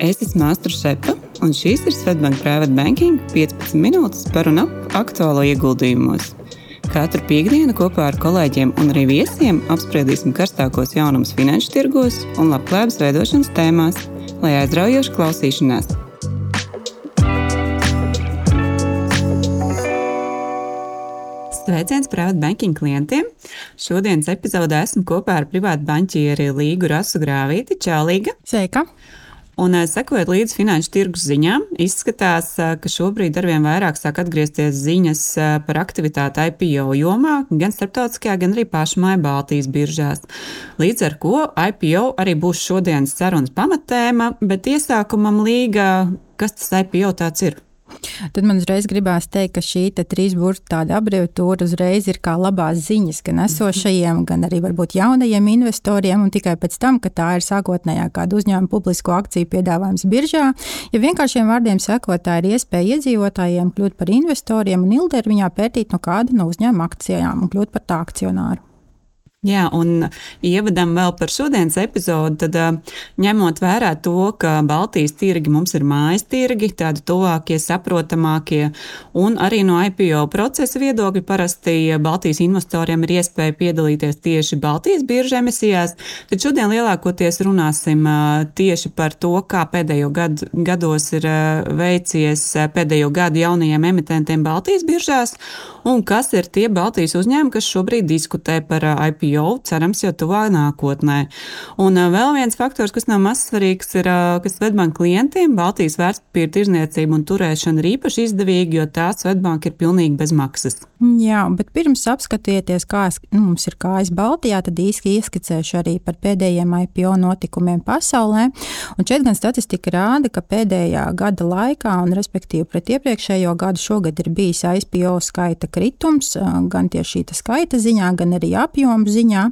Es esmu Astra Šepa, un šīs ir Svetbank Private Banking 15 minūtes par un ap aktuālo ieguldījumos. Katru piekdienu kopā ar kolēģiem un arī viesiem apspriedīsim karstākos jaunumus finanšu tirgos un labklājības veidošanas tēmās, lai aizraujoši klausīšanās. Sveiciens privātu banking klientiem! Šodienas epizodē esmu kopā ar privātu banķieri Līgu Rasu Grāvīti. Čau, Līga! Sveika! Un, sekojot līdzi finanšu tirgus ziņām, izskatās, ka šobrīd arvien vairāk sāk atgriezties ziņas par aktivitāti IPO jomā, gan starptautiskajā, gan arī pašmāja Baltijas biržās. Līdz ar to IPO arī būs šodienas sarunas pamatēma, bet iesākumam līga, kas tas IPO tāds ir? Tad man uzreiz gribās teikt, ka šī trīs burbuļu tāda abreviatūra uzreiz ir kā labās ziņas gan esošajiem, gan arī varbūt jaunajiem investoriem, un tikai pēc tam, ka tā ir sākotnējā kāda uzņēmuma publisko akciju piedāvājums biržā. Ja vienkāršiem vārdiem sakot, tā ir iespēja iedzīvotājiem kļūt par investoriem un ilgtermiņā pērtīt no kāda no uzņēmuma akcijām un kļūt par tā akcionāru. Jā, un ievadam vēl par šodienas epizodi, tad ņemot vērā to, ka Baltijas tirgi mums ir mājas tirgi, tādi tuvākie, saprotamākie, un arī no IPO procesa viedokļa parasti Baltijas investoriem ir iespēja piedalīties tieši Baltijas biržu emisijās, tad šodien lielākoties runāsim tieši par to, kā pēdējo gadu, gados ir veicies pēdējo gadu jaunajiem emitentiem Baltijas biržās, un kas ir tie Baltijas uzņēmumi, kas šobrīd diskutē par IPO jau, cerams, jau tuvā nākotnē. Un vēl viens faktors, kas nav maz svarīgs, ir, ka Svetbank klientiem Baltijas vērtspapīra tirzniecība un turēšana ir īpaši izdevīga, jo tā Svetbank ir pilnīgi bez maksas. Jā, bet pirms apskatieties, kā nu, mums ir kājas Baltijā, tad īsti ieskicēšu arī par pēdējiem IPO notikumiem pasaulē. Un šeit gan statistika rāda, ka pēdējā gada laikā, un respektīvi pret iepriekšējo gadu, šogad ir bijis IPO skaita kritums, gan tieši šī skaita ziņā, gan arī apjomu ziņā ziņā.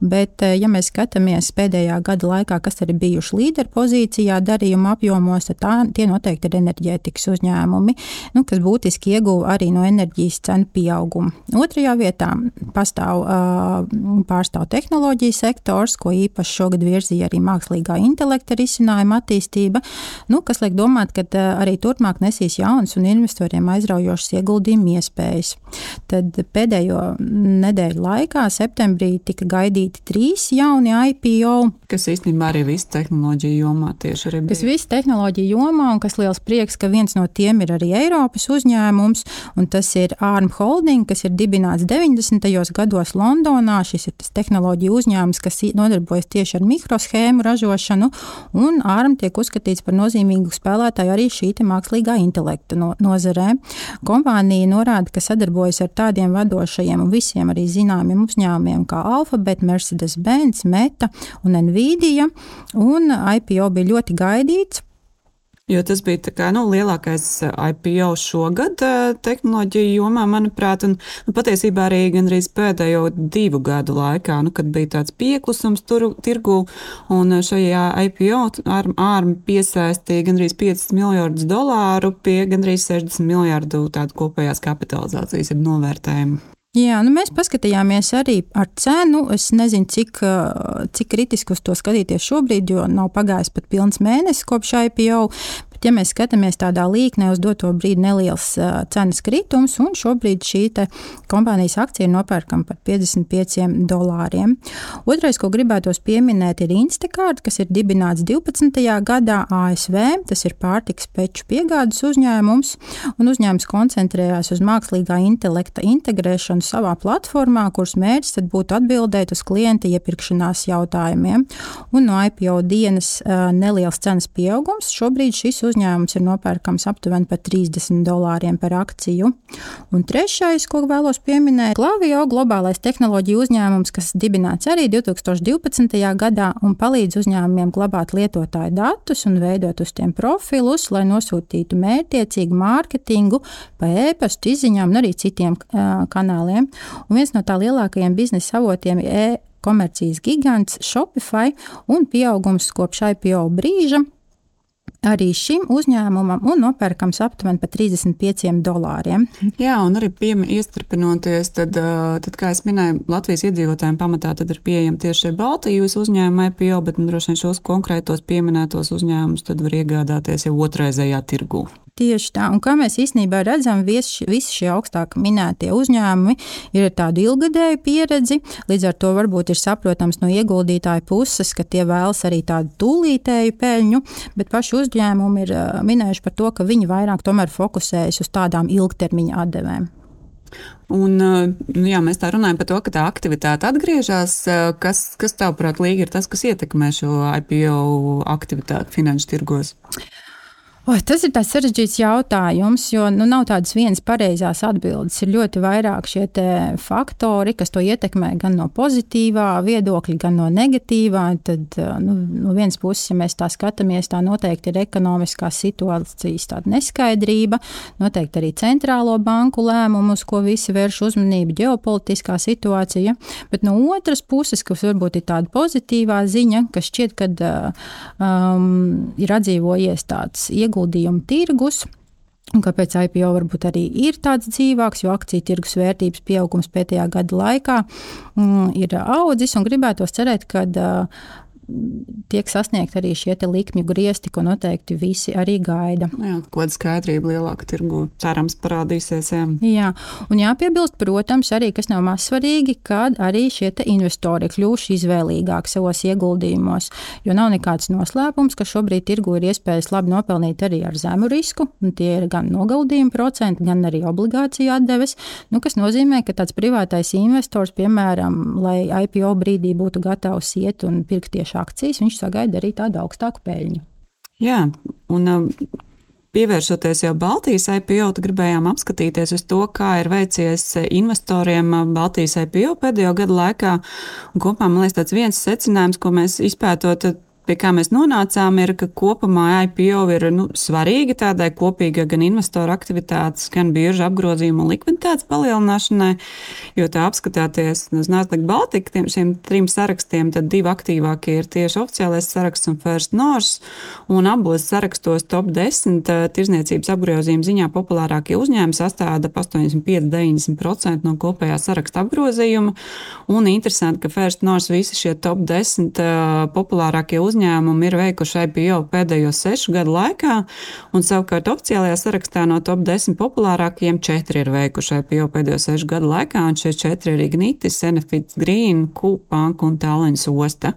Bet, eh, ja mēs skatāmies pēdējā gada laikā, kas ir bijuši līderpozīcijā darījuma apjomos, tad tā, tie noteikti ir enerģētikas uzņēmumi, nu, kas būtiski ieguva arī no enerģijas cenu pieauguma. Otrajā vietā pastāv uh, pārstāv tehnoloģiju sektors, ko īpaši šogad virzīja arī mākslīgā intelekta risinājuma attīstība, nu, kas liek domāt, ka uh, arī turpmāk nesīs jaunas un investoriem aizraujošas ieguldījumu iespējas. Tad pēdējo nedēļu laikā, septembrī, arī tika gaidīti trīs jauni IPO. Kas īstenībā arī viss tehnoloģija jomā tieši arī bija. Kas viss tehnoloģija jomā, un kas liels prieks, ka viens no tiem ir arī Eiropas uzņēmums, un tas ir ARM Holding, kas ir dibināts 90. gados Londonā. Šis ir tas tehnoloģija uzņēmums, kas nodarbojas tieši ar mikroshēmu ražošanu, un ARM tiek uzskatīts par nozīmīgu spēlētāju arī šī mākslīgā intelekta no, nozarē. Kompānija norāda, ka sadarbojas ar tādiem vadošajiem un visiem arī zināmiem uzņēmumiem kā Alphabet, Mercedes-Benz, Meta un Nvidia. Un IPO bija ļoti gaidīts. Jo tas bija kā, nu, lielākais eh, IPO šogad eh, tehnoloģiju jomā, manuprāt, un nu, patiesībā arī gandrīz pēdējo divu gadu laikā, nu, kad bija tāds pieklusums tur, tirgu, un šajā IPO ārmi piesaistīja gandrīz 5 miljardus dolāru pie gandrīz 60 miljardu tādu kopējās kapitalizācijas novērtējumu. Jā, nu mēs paskatījāmies arī ar cenu. Es nezinu, cik, cik kritiski uz to skatīties šobrīd, jo nav pagājis pat pilns mēnesis kopš IPO. Bet, ja mēs skatāmies tādā līknē uz doto brīdi, neliels uh, cenas kritums, un šobrīd šī kompānijas akcija ir nopērkama par 55 dolāriem. Otrais, ko gribētos pieminēt, ir Instacart, kas ir dibināts 12. gadā ASV. Tas ir pārtiks peču piegādes uzņēmums, un uzņēmums koncentrējās uz mākslīgā intelekta integrēšanu savā platformā, kuras mērķis būtu atbildēt uz klienta iepirkšanās jautājumiem. Un no IPO dienas uh, neliels cenas pieaugums. Šobrīd šis uzņēmums uzņēmums ir nopērkams aptuveni par 30 dolāriem par akciju. Un trešais, ko vēlos pieminēt, Klavio globālais tehnoloģiju uzņēmums, kas dibināts arī 2012. gadā un palīdz uzņēmumiem glabāt lietotāju datus un veidot uz tiem profilus, lai nosūtītu mērķiecīgu mārketingu pa e-pastu izziņām un arī citiem uh, kanāliem. Un viens no tā lielākajiem biznesa avotiem ir e komercijas gigants Shopify un pieaugums kopš IPO brīža arī šim uzņēmumam un nopērkams aptuveni par 35 dolāriem. Jā, un arī iestrpinoties, tad, tad, kā jau minēju, Latvijas iedzīvotājiem pamatā ir pieejami tieši šie Baltijas uzņēmumi IPO, bet nu, droši vien šos konkrētos pieminētos uzņēmumus var iegādāties jau otrreizējā tirgū. Tieši tā, un kā mēs īstenībā redzam, visi, visi šie augstāk minētie uzņēmumi ir ar tādu ilgadēju pieredzi. Līdz ar to varbūt ir saprotams no ieguldītāja puses, ka tie vēlas arī tādu tūlītēju peļņu, bet paši uzņēmumi ir minējuši par to, ka viņi vairāk fokusējas uz tādām ilgtermiņa atdevēm. Un, nu jā, mēs tā runājam par to, ka tā aktivitāte atgriežas. Kas, kas tavuprāt, ir tas, kas ietekmē šo IPO aktivitāti finanšu tirgos? O, tas ir tāds sarežģīts jautājums, jo nu, nav tādas vienas pareizās atbildes. Ir ļoti vairāk šie faktori, kas to ietekmē gan no pozitīvā viedokļa, gan no negatīvā. Tad, nu, no vienas puses, ja mēs tā skatāmies, tā noteikti ir ekonomiskās situācijas neskaidrība, noteikti arī centrālo banku lēmumu, uz ko visi vērš uzmanību, ģeopolitiskā situācija. Bet no otras puses, kas varbūt ir tāda pozitīvā ziņa, ka šķiet, ka um, ir atdzīvojies tāds ieguldījums ieguldījumu tirgus. Un kāpēc IPO varbūt arī ir tāds dzīvāks, jo akciju tirgus vērtības pieaugums pēdējā gada laikā mm, ir audzis un gribētos cerēt, ka uh, tiek sasniegt arī šie likmju griezti, ko noteikti visi arī gaida. Nu jā, kāda skaidrība lielāka tirgu cerams parādīsies. Jā. jā, un jāpiebilst, protams, arī, kas nav maz svarīgi, kad arī šie investori kļūst izvēlīgāki savos ieguldījumos, jo nav nekāds noslēpums, ka šobrīd tirgu ir iespējas labi nopelnīt arī ar zemu risku, un tie ir gan noguldījuma procenti, gan arī obligāciju atdeves, nu, kas nozīmē, ka tāds privātais investors, piemēram, lai IPO brīdī būtu gatavs iet un pirkt tieši akcijas, viņš sagaida arī tādu augstāku peļņu. Jā, un um, pievēršoties jau Baltijas IPO, gribējām apskatīties uz to, kā ir veicies investoriem um, Baltijas IPO pēdējo gadu laikā. Un kopumā man liekas, tāds viens secinājums, ko mēs izpētot pie kā mēs nonācām, ir, ka kopumā IPO ir nu, svarīga tādai kopīgai gan investoru aktivitātes, gan biežu apgrozījuma likviditātes palielināšanai. Jo tā apskatāties uz Nasdaq Baltica, tiem šiem trim sarakstiem, tad divi aktīvākie ir tieši oficiālais saraksts un First North. Un abos sarakstos top 10 tirzniecības apgrozījuma ziņā populārākie uzņēmumi sastāda 85-90% no kopējā saraksta apgrozījuma. Un interesanti, ka First North visi šie top 10 populārākie uzņēmumi uzņēmumi ir veikuši IPO pēdējo sešu gadu laikā, un savukārt oficiālajā sarakstā no top 10 populārākajiem četri ir veikuši IPO pēdējo sešu gadu laikā, un šie četri ir Ignitis, Enefits Green, Kūpanka un Tallinas osta.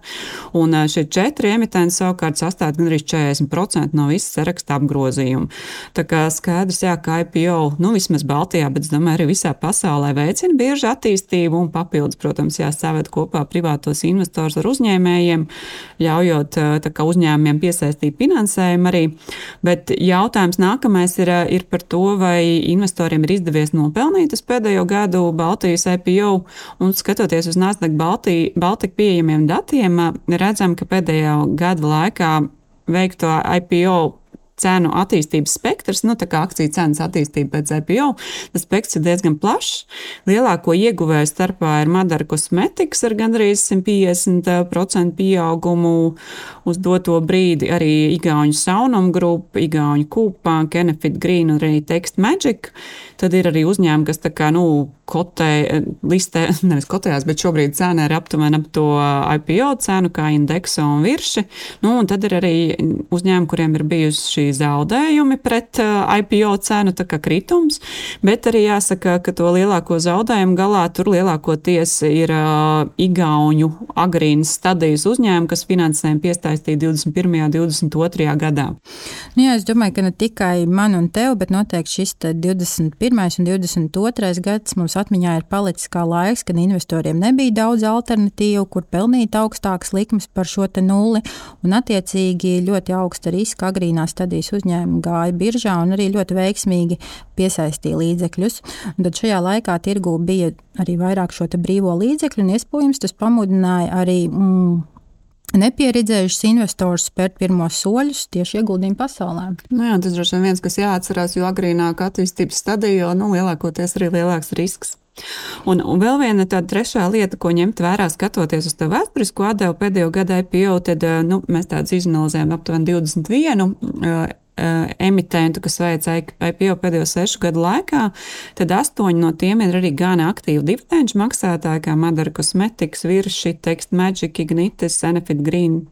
Un šie četri emitenti savukārt sastāv gandrīz 40% no visas saraksta apgrozījuma. Tā kā skaidrs, jā, ka IPO, nu vismaz Baltijā, bet es domāju, arī visā pasaulē veicina biežu attīstību un papildus, protams, jāsaved kopā privātos investors ar uzņēmējiem, ļaujot ļaujot uzņēmumiem piesaistīt finansējumu arī. Bet jautājums nākamais ir, ir par to, vai investoriem ir izdevies nopelnīt uz pēdējo gadu Baltijas IPO. Un skatoties uz Nasdaq Baltika pieejamiem datiem, redzam, ka pēdējā gada laikā veikto IPO cenu attīstības spektrs, nu, tā kā akciju cenas attīstība pēc IPO, tas spektrs ir diezgan plašs. Lielāko ieguvēju starpā ir Madara Cosmetics ar gandrīz 150% pieaugumu uz doto brīdi, arī Igauņu Saunum grupa, Igauņu Kūpā, Kenefit Green un arī Text Magic. Tad ir arī uzņēmumi, kas tā kā, nu, kotē, listē, nevis kotējās, bet šobrīd cena ir aptuveni ap to IPO cenu, kā indeksa un virši. Nu, un tad ir arī uzņēmumi, kuriem ir bijuši zaudējumi pret IPO cenu, tā kā kritums, bet arī jāsaka, ka to lielāko zaudējumu galā tur lielākoties ir uh, Igauņu agrīnas stadijas uzņēmumi, kas finansējumu piesaistīja 21. un 22. gadā. Nu, jā, es domāju, ka ne tikai man un tev, bet noteikti šis 21. 21. un 22. gads mums atmiņā ir palicis kā laiks, kad investoriem nebija daudz alternatīvu, kur pelnīt augstākas likmes par šo nulli, un attiecīgi ļoti augsta riska agrīnā stadijas uzņēmumi gāja biržā un arī ļoti veiksmīgi piesaistīja līdzekļus. Un tad šajā laikā tirgū bija arī vairāk šo brīvo līdzekļu, un iespējams tas pamudināja arī. Mm, nepieredzējušas investors spērt pirmos soļus tieši ieguldījumu pasaulē. Nu jā, tas droši vien viens, kas jāatcerās, jo agrīnāk attīstības stadijā, nu, lielākoties arī lielāks risks. Un, un vēl viena tāda trešā lieta, ko ņemt vērā, skatoties uz to vēsturisko atdevu pēdējo gadu IPO, tad nu, mēs tādus izanalizējam aptuveni 21 emitentu, kas veic IPO pēdējo sešu gadu laikā, tad astoņi no tiem ir arī gan aktīvi dividendžu maksātāji, kā Madara Cosmetics, Virši, Text Magic, Ignitis, Enefit Green.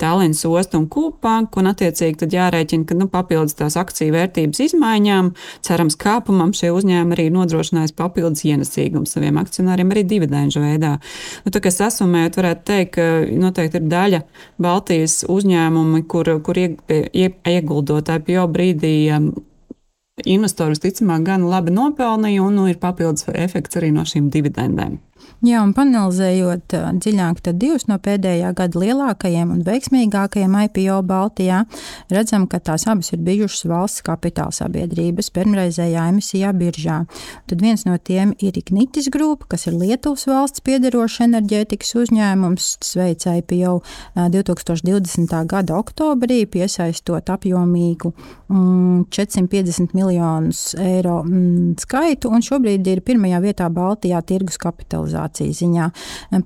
Tallinas ostu un Kūpanku, un attiecīgi tad jārēķina, ka nu, papildus tās akciju vērtības izmaiņām, cerams, kāpumam šie uzņēmumi arī nodrošinās papildus ienesīgumu saviem akcionāriem arī dividendžu veidā. Nu, tā kā sasumējot, varētu teikt, ka noteikti ir daļa Baltijas uzņēmumi, kur, kur ieguldot IPO brīdī um, investori visticamāk gan labi nopelnīja, un nu, ir papildus efekts arī no šīm dividendēm. Jā, un panelizējot dziļāk, tad divas no pēdējā gada lielākajiem un veiksmīgākajiem IPO Baltijā redzam, ka tās abas ir bijušas valsts kapitāla sabiedrības pirmreizējā emisijā biržā. Tad viens no tiem ir Ignitis Group, kas ir Lietuvas valsts piedarošs enerģētikas uzņēmums. Tas veic IPO 2020. gada oktobrī, piesaistot apjomīgu mm, 450 miljonus eiro mm, skaitu, un šobrīd ir pirmajā vietā Baltijā tirgus kapitalizācija inflācijas ziņā.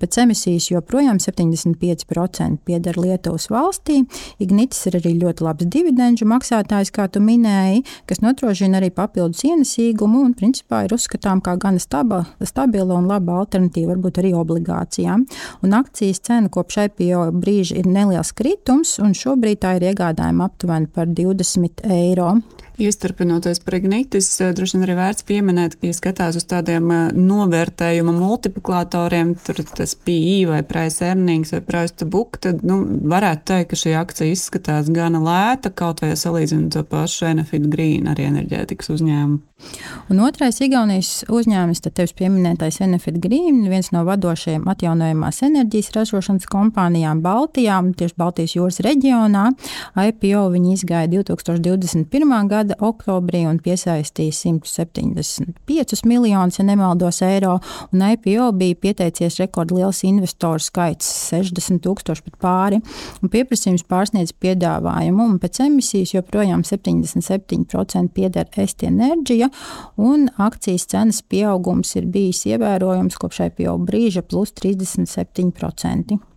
Pēc emisijas joprojām 75% pieder Lietuvas valstī. Ignitis ir arī ļoti labs dividendžu maksātājs, kā tu minēji, kas nodrošina arī papildus ienesīgumu un principā ir uzskatām kā gan staba, stabila un laba alternatīva varbūt arī obligācijām. Un akcijas cena kopš IPO brīža ir neliels kritums, un šobrīd tā ir iegādājama aptuveni par 20 eiro. Iestarpinoties par ignitis, eh, droši vien arī vērts pieminēt, ka, ja skatās uz tādiem eh, novērtējuma multiplikatoriem, tur tas PI vai price earnings vai price to book, tad nu, varētu teikt, ka šī akcija izskatās gana lēta, kaut vai salīdzinot to pašu Enefit Green arī enerģētikas uzņēmumu. Un otrais Igaunijas uzņēmums, tad tevis pieminētais Enefit Green, viens no vadošajiem atjaunojamās enerģijas ražošanas kompānijām Baltijā, tieši Baltijas jūras reģionā. IPO viņi izgāja 2021. gada gada oktobrī un piesaistīja 175 miljonus, ja nemaldos, eiro. IPO bija pieteicies rekordliels investoru skaits - 60 tūkstoši pat pāri. Pieprasījums pārsniedz piedāvājumu, un pēc emisijas joprojām 77% pieder Esti Enerģija, un akcijas cenas pieaugums ir bijis ievērojams kopš IPO brīža - plus 37%.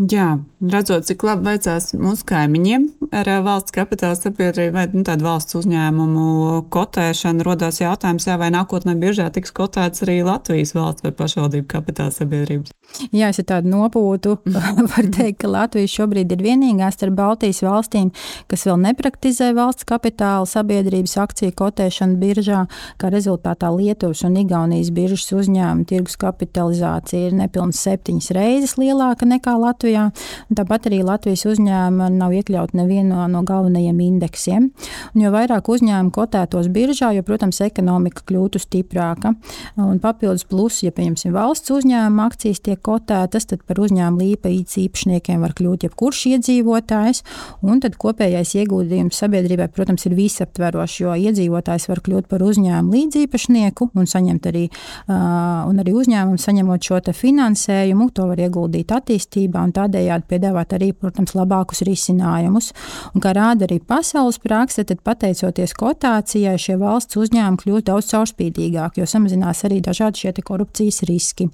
Jā, redzot, cik labi veicās mūsu kaimiņiem ar valsts kapitāla sabiedrību vai nu, tādu valsts uzņēmumu kotēšanu, radās jautājums, jā, vai nākotnē biežāk tiks kotēts arī Latvijas valsts vai pašvaldību kapitāla sabiedrības. Jā, es tādu nopūtu varu teikt, ka Latvija šobrīd ir vienīgā starp Baltijas valstīm, kas vēl nepraktizē valsts kapitāla sabiedrības akciju kotēšanu biržā, kā rezultātā Lietuvas un Igaunijas biržas uzņēmuma tirgus kapitalizācija ir nepilnas septiņas reizes lielāka nekā Latvijas. Latvijā. Tāpat arī Latvijas uzņēmumi nav iekļauti nevienā no galvenajiem indeksiem. Un jo vairāk uzņēmumu kotētos biržā, jo, protams, ekonomika kļūtu stiprāka. Un papildus plus, ja, piemēram, valsts uzņēmuma akcijas tiek kotētas, tad par uzņēmumu līpītas īpašniekiem var kļūt jebkurš iedzīvotājs. Un tad kopējais ieguldījums sabiedrībai, protams, ir visaptverošs, jo iedzīvotājs var kļūt par uzņēmumu līdzīpašnieku un saņemt arī, uh, un arī uzņēmumu saņemot šo finansējumu, to var ieguldīt attīstībā un tādējādi piedāvāt arī, protams, labākus risinājumus. Un, kā rāda arī pasaules prakse, tad pateicoties kotācijai, šie valsts uzņēmumi kļūst daudz caurspīdīgāki, jo samazinās arī dažādi šie korupcijas riski.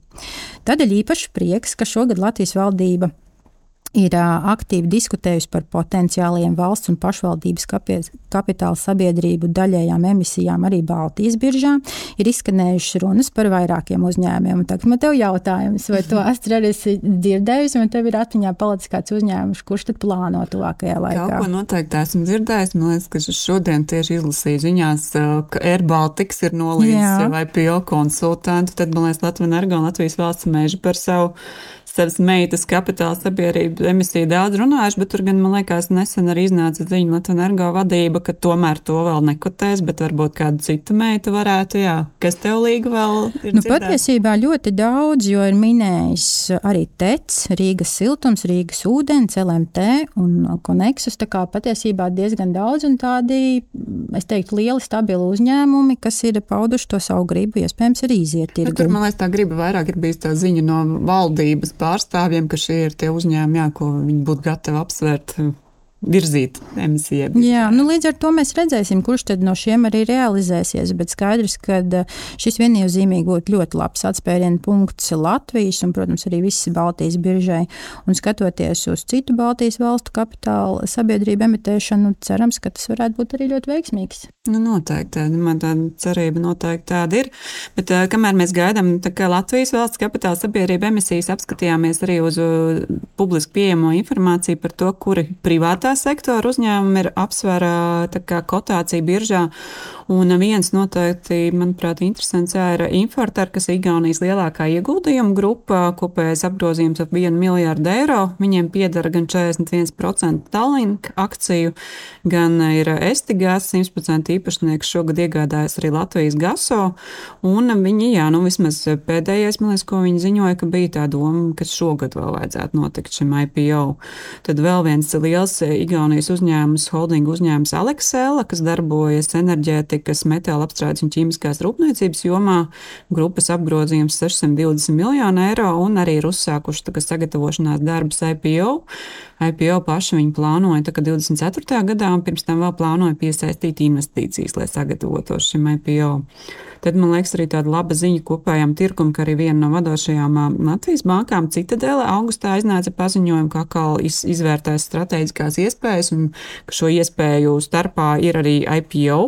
Tādēļ īpaši prieks, ka šogad Latvijas valdība ir aktīvi diskutējusi par potenciāliem valsts un pašvaldības kapitāla sabiedrību daļējām emisijām arī Baltijas biržā. Ir izskanējušas runas par vairākiem uzņēmumiem. Tagad man te ir jautājums, vai to Astra arī esi dzirdējusi, un tev ir atmiņā palicis kāds uzņēmums, kurš tad plāno tuvākajā laikā? Kaut ko noteikti esmu dzirdējis. Man liekas, ka šodien tieši izlasīju ziņās, ka Air Baltics ir nolīdzis vai PO konsultantu. Tad, man liekas, Latvijas Energo un Latvijas valsts meža par savu savas meitas kapitāla sabiedrību emisiju daudz runājuši, bet tur gan, man liekas, nesen arī iznāca ziņa Latvijas energo vadība, ka tomēr to vēl nekotēs, bet varbūt kādu citu meitu varētu, jā. Kas tev līga vēl ir? Nu, patiesībā ļoti daudz, jo ir minējis arī TEC, Rīgas siltums, Rīgas ūdens, LMT un Koneksus, tā kā patiesībā diezgan daudz un tādi, es teiktu, lieli stabili uzņēmumi, kas ir pauduši to savu gribu, iespējams, arī iziet tirgu. Tur, man liekas, tā griba vairāk ir bijis tā ziņa no valdības pārstāvjiem, ka šie ir tie uzņēmumi, jā, ko viņi būtu gatavi apsvērt virzīt emisiju. Jā, nu līdz ar to mēs redzēsim, kurš no šiem arī realizēsies. Bet skaidrs, ka eh, šis viennozīmīgi būtu ļoti labs atspērienu punkts Latvijas un, protams, arī visas Baltijas biržai. Un skatoties uz citu Baltijas valstu kapitāla sabiedrību emitēšanu, cerams, ka tas varētu būt arī ļoti veiksmīgs. Nu, noteikti. Man tāda cerība noteikti tāda ir. Bet uh, kamēr mēs gaidām Latvijas valsts kapitāla sabiedrība emisijas, apskatījāmies arī uz uh, publiski pieejamo informāciju par to, kuri privātā sektora uzņēmumi ir apsvērā kotācija biržā. Un viens noteikti, manuprāt, interesants ir Infortar, kas ir Igaunijas lielākā ieguldījuma grupa, kopējais apgrozījums ap 1 miljārdu eiro. Viņiem piedara gan 41% Tallink akciju, gan ir Estigās 100% īpašnieks šogad iegādājas arī Latvijas gaso. Un viņi, jā, nu vismaz pēdējais, man liekas, ko viņi ziņoja, ka bija tā doma, ka šogad vēl vajadzētu notikt šim IPO. Tad vēl viens liels Igaunijas uzņēmums, holdinga uzņēmums Aleksela, kas darbojas enerģētikā enerģētikas, metāla apstrādes un ķīmiskās rūpniecības jomā. Grupas apgrozījums 620 miljonu eiro un arī ir uzsākuši sagatavošanās darbus IPO. IPO paši viņi plānoja 24. gadā, un pirms tam vēl plānoja piesaistīt investīcijas, lai sagatavotos šim IPO. Tad, man liekas, arī tāda laba ziņa kopējām tirkum, ka arī viena no vadošajām Latvijas bankām, Citadele, augustā iznāca paziņojumu, ka atkal iz, izvērtēs strateģiskās iespējas un ka šo iespēju starpā ir arī IPO.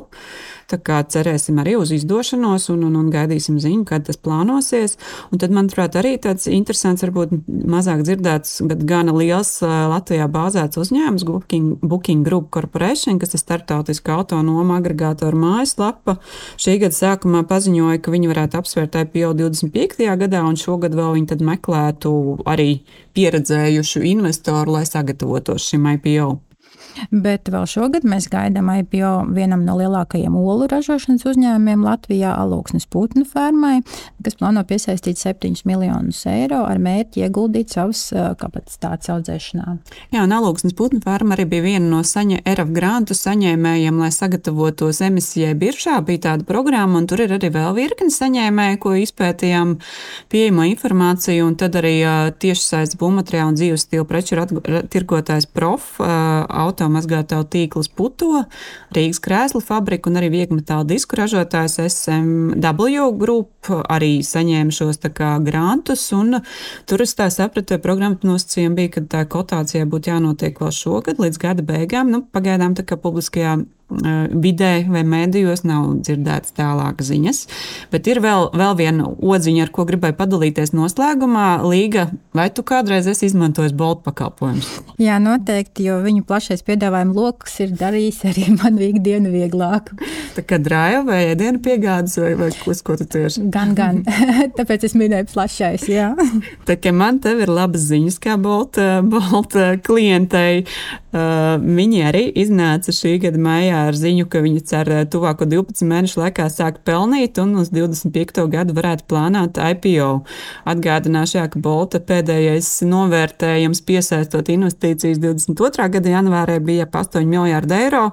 Tā kā cerēsim arī uz izdošanos un, un, un gaidīsim ziņu, kad tas plānosies. Un tad, manuprāt, arī tāds interesants, varbūt mazāk dzirdēts, bet gana liels Latvijā bāzēts uzņēmums Booking, Booking Group Corporation, kas ir startautiska autonoma agregātora mājaslapa. Šī gada sākumā paziņoja, ka viņi varētu apsvērt IPO 25. gadā, un šogad vēl viņi meklētu arī pieredzējušu investoru, lai sagatavotos šim IPO. Bet vēl šogad mēs gaidām IPO vienam no lielākajiem olu ražošanas uzņēmumiem Latvijā, Alūksnes putnu fermai, kas plāno piesaistīt 7 miljonus eiro ar mērķi ieguldīt savas kapacitātes audzēšanā. Jā, un Alūksnes putnu ferma arī bija viena no saņa, ERAF grantu saņēmējiem, lai sagatavotos emisijai biržā. Bija tāda programma, un tur ir arī vēl virkni saņēmēji, ko izpētījām pieejamo informāciju, un tad arī tiešsaistes būvmateriālu un dzīves stilu preču tirgotājs prof auto mazgātāju tīkls Puto, Rīgas krēslu fabrika un arī viegmetāla disku ražotājs SMW Group arī saņēma šos kā, grantus. Tur es tā sapratu, ka programmas nosacījumi bija, ka tā kotācija būtu jānotiek vēl šogad līdz gada beigām. Nu, pagaidām tā kā publiskajā vidē vai mēdījos nav dzirdētas tālākas ziņas. Bet ir vēl, vēl viena odziņa, ar ko gribēju padalīties noslēgumā. Līga, vai tu kādreiz esi izmantojis boltu pakalpojumus? Jā, noteikti, jo viņu plašais piedāvājuma lokus ir darījis arī man ikdienu vieglāku. Tā kā drāja vai ēdienu piegādes vai, vai ko, ko tu tieši? Gan, gan. Tāpēc es minēju plašais, jā. Tā kā man tev ir labas ziņas kā bolta, bolta klientei. Uh, viņi arī iznāca šī gada maijā ar ziņu, ka viņi cer uh, tuvāko 12 mēnešu laikā sākt pelnīt un uz 25. gadu varētu plānot IPO. Atgādināšu, jā, ka Bolta pēdējais novērtējums piesaistot investīcijas 22. gada janvārī bija ap 8 miljārdu eiro.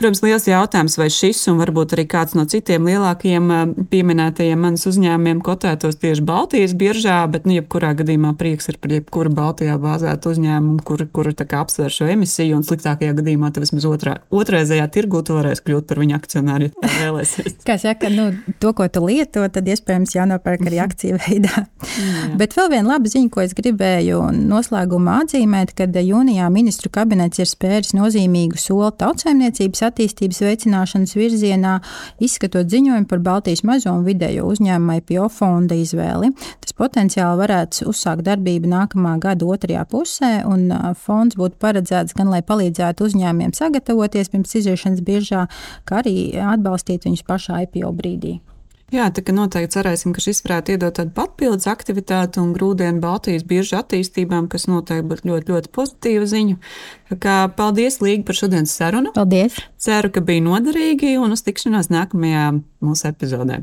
Protams, liels jautājums, vai šis un varbūt arī kāds no citiem lielākajiem uh, pieminētajiem manas uzņēmumiem kotētos tieši Baltijas biržā, bet, nu, jebkurā gadījumā prieks ir par jebkuru Baltijā bāzētu uzņēmumu, kur, kur apsver šo emisiju un sliktākajā gadījumā tev vismaz otrā, otrreizējā tirgū tu varēsi kļūt par viņu akcionāru, ja vēlēsies. Kā saka, nu, to, ko tu lieto, tad iespējams jānopērk arī akciju veidā. Jā. Bet vēl viena laba ziņa, ko es gribēju noslēgumā atzīmēt, kad jūnijā ministru kabinets ir spēris nozīmīgu soli tautsēmniecības attīstības veicināšanas virzienā, izskatot ziņojumu par Baltijas mazo un vidējo uzņēmumu IPO fonda izvēli. Tas potenciāli varētu uzsākt darbību nākamā gada otrajā pusē, un fonds būtu paredzēts gan lai palīdzētu uzņēmumiem sagatavoties pirms iziešanas biržā, kā arī atbalstīt viņus pašā IPO brīdī. Jā, tā kā noteikti cerēsim, ka šis varētu iedot tādu papildus aktivitāti un grūdienu Baltijas biežu attīstībām, kas noteikti būtu ļoti, ļoti pozitīva ziņa. Kā paldies, Līga, par šodienas sarunu. Paldies! Ceru, ka bija noderīgi un uz tikšanos nākamajā mūsu epizodē.